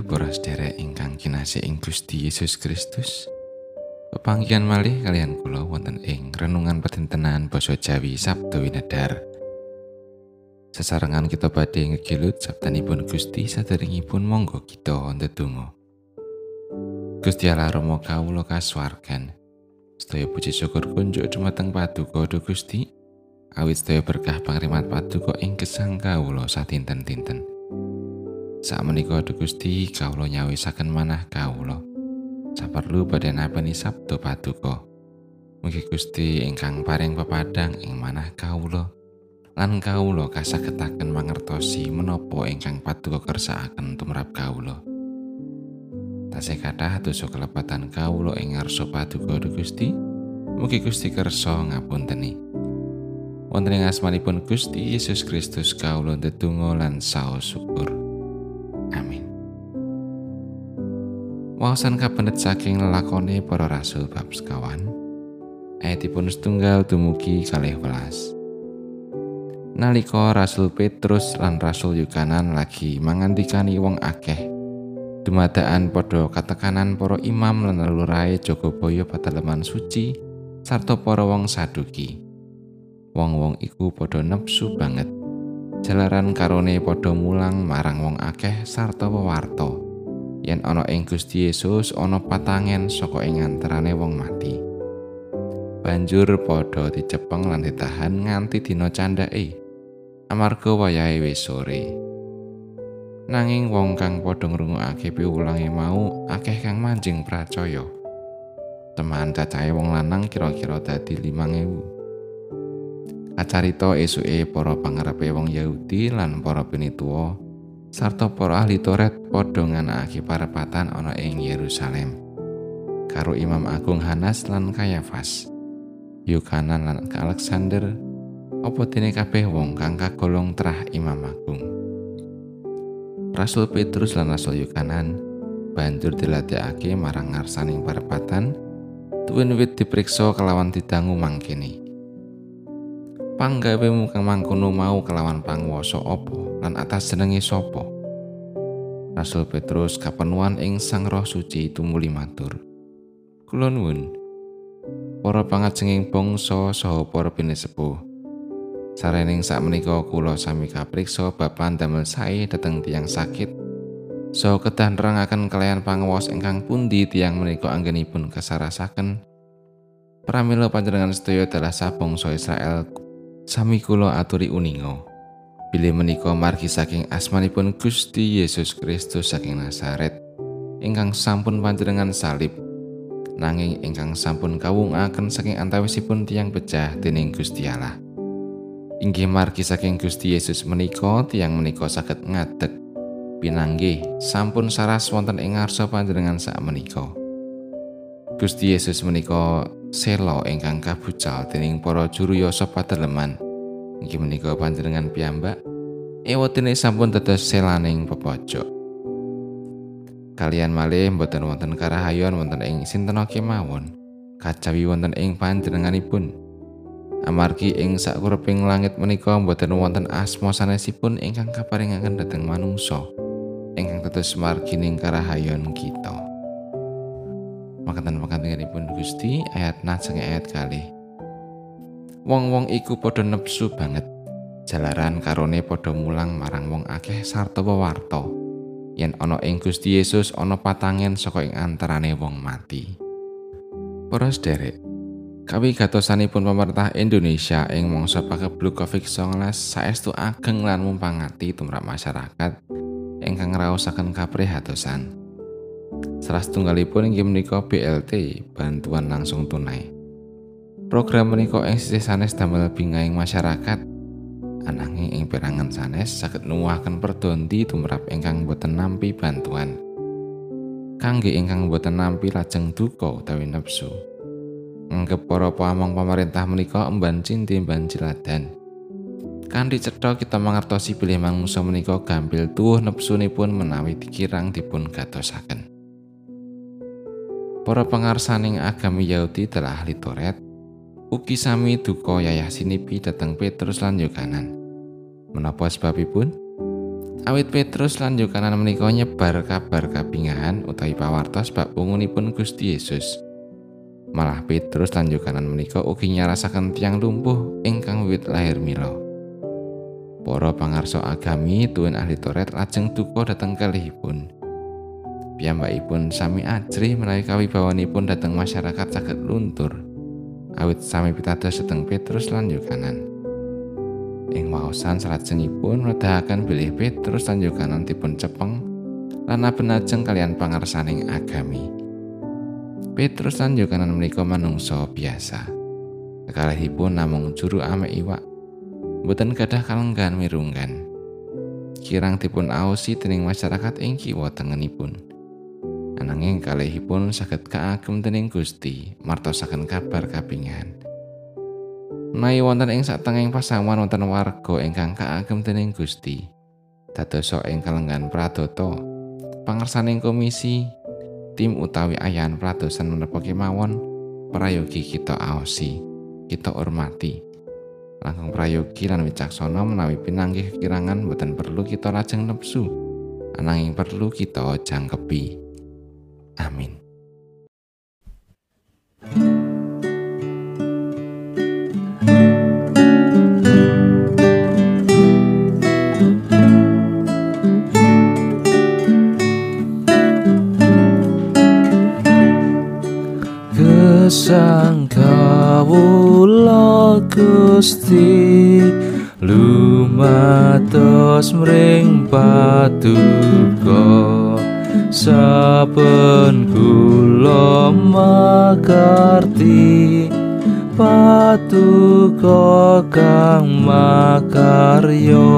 Rahayu para ingkang kinasih ing Gusti Yesus Kristus. Pepanggihan malih kalian kula wonten ing renungan petintenan basa Jawi Sabtu Winedar. Sesarengan kita badhe ngegilut sabdanipun Gusti saderengipun monggo kita ndedonga. Gusti Allah Rama kawula kasuwargan. Sedaya puji syukur kunjuk dumateng Paduka Gusti. Awit sedaya berkah pangrimat Paduka ing gesang kawula satinten-tinten. Sak menika Gusti kawula nyawisaken manah kawula. Saperlu badhe napani sabdo paduka. Mugi Gusti ingkang paring pepadang ing manah kawula lan kawula kasagetaken mangertosi menapa ingkang paduka kersakaken tumrap kawula. Tasih kathah dosa kelepatan kawula ing ngarsa paduka Gusti. Mugi Gusti kersa ngapunteni. Wonten ing asmanipun Gusti Yesus Kristus kawula ndedonga lan saos syukur. Wawasan kapendet saking lelakone para rasul bab sekawan ayatipun setunggal dumugi kalih welas. Nalika rasul Petrus lan rasul Yukanan lagi mangandikani wong akeh dumadaan padha katekanan para imam lan lurae Jogobaya pataleman suci sarta para wong saduki. Wong-wong iku padha nepsu banget jalaran karone padha mulang marang wong akeh sarta wewarta yen ana ing Gusti Yesus ana patangen saka ing antarane wong mati. Banjur padha dicepeng lan ditahan nganti dina candhake. Amarga wayahe wis sore. Nanging wong kang padha ngrungokake piwulange mau akeh kang manjing pracaya. Teman cacahe wong lanang kira-kira dadi 5000. Acarita esuke para pangarepe wong Yahudi lan para pinituwa sarta para ahli Taurat padha nganakake parepatan ana ing Yerusalem. Karo Imam Agung Hanas lan Kayafas. Yukanan lan Alexander apa dene kabeh wong kang kagolong terah Imam Agung? Rasul Petrus lan Rasul Yukanan banjur dilatihake marang ngarsaning parepatan tuwin wit diperiksa kelawan didangu mangkene panggawemu kang mangkono mau kelawan panguwasa apa lan atas jenenge sapa? Rasul Petrus kapenuan ing Sang Roh Suci tumuli matur. Kula nuwun. Para pangajenging bangsa saha para pinesepuh sarening sak menika kula sami kapriksa bapan damel sae dhateng tiyang sakit. Saha kedah nerangaken kalian pangawas ingkang pundi tiyang menika anggenipun kasarasaken. Pramila panjenengan sedaya adalah sabangsa Israel sami kula aturi uninga Bilih menika margi saking asmanipun Gusti Yesus Kristus saking Nazaret ingkang sampun panjenengan salib nanging ingkang sampun kawungaken saking antawisipun tiang pecah dening Gusti Allah. Inggih margi saking Gusti Yesus menika tiang menika saged ngadeg pinanggih sampun saras wonten ing ngarsa panjenengan sak menika. Gusti Yesus menika selo ingkang kabucal dening para juru yasa padaleman. Inggih menika panjenengan piyambak ewotene sampun dados selaning pepojok. Kalian malih mboten wonten karahayon wonten ing sinten kemawon. Kacawi wonten ing panjenenganipun. Amargi ing sakureping langit menika mboten wonten asma sanesipun ingkang kaparingaken dhateng manungsa ingkang dados margining karahayon kita. Makaten pun Gusti ayat najeng ayat kalih. wong-wong iku padha nepsu banget. Jalaran karone padha mulang marang wong akeh sarta wewarta. Yen ana ing Gusti Yesus ana patangen saka ing antarane wong mati. Para sederek kawigatosanipun pemerintah Indonesia ing mangsa pakebluk Covid-19 saestu ageng lan mumpangati tumrap masyarakat ingkang ngraosaken kaprihatosan salah setunggalipun inggih menika BLT bantuan langsung tunai Program menika sisih sanes damel bingaing masyarakat. Ananging ing perangan sanes saged nuwuhaken perdondi tumrap ingkang boten nampi bantuan. Kangge ingkang boten nampi lajeng duka utawi nepsu. Nggep para pamong pemerintah menika emban cinti emban ciladan. Kanthi cetha kita mangertosi bilih manungsa menika gampil tuwuh nepsunipun menawi dikirang dipun gatosaken. Para pangarsaning agami Yahudi telah ahli Toret ugi sami duka yayah sinipi dhateng Petrus lan Yohanan. Menapa sebabipun? Awit Petrus lan Yohanan menika nyebar kabar kabingahan utawi pawartos bab pungunipun Gusti Yesus. Malah Petrus lan Yohanan menika ugi nyarasaken tiang lumpuh ingkang wiwit lahir mila. Para pangarsa agami tuwin ahli Toret lajeng duka dhateng kalihipun. Piyambakipun sami ajrih menawi kawibawanipun dhateng masyarakat saged luntur. Awit sami pitados dhateng Petrus lan Yohanan. Ing waosan salajengipun nedahaken bilih Petrus lan Yohanan dipun cepeng lan abenajeng kalian pangarsaning agami. Petrus lan Yohanan menika manungsa biasa. Kekalihipun namung juru ame iwak. Mboten gadah kalenggan mirunggan. Kirang dipun aosi dening masyarakat ing kiwa tengenipun. Ananging kalihipun saged kaagem dening Gusti martosaken kabar kapingan. Nai wonten ing satengahing pasamuan wonten warga ingkang kaagem dening Gusti. Dadosa ing kalenggan pradata, pangersaning komisi, tim utawi ayan pradosan menapa kemawon prayogi kita aosi, kita hormati. Langkung prayogi lan wicaksana menawi pinanggih kekirangan boten perlu kita lajeng nepsu, ananging perlu kita jangkepi. Amin. sang kawula Gusti lumatos mring paduka saben kula makarti paduka kang makarya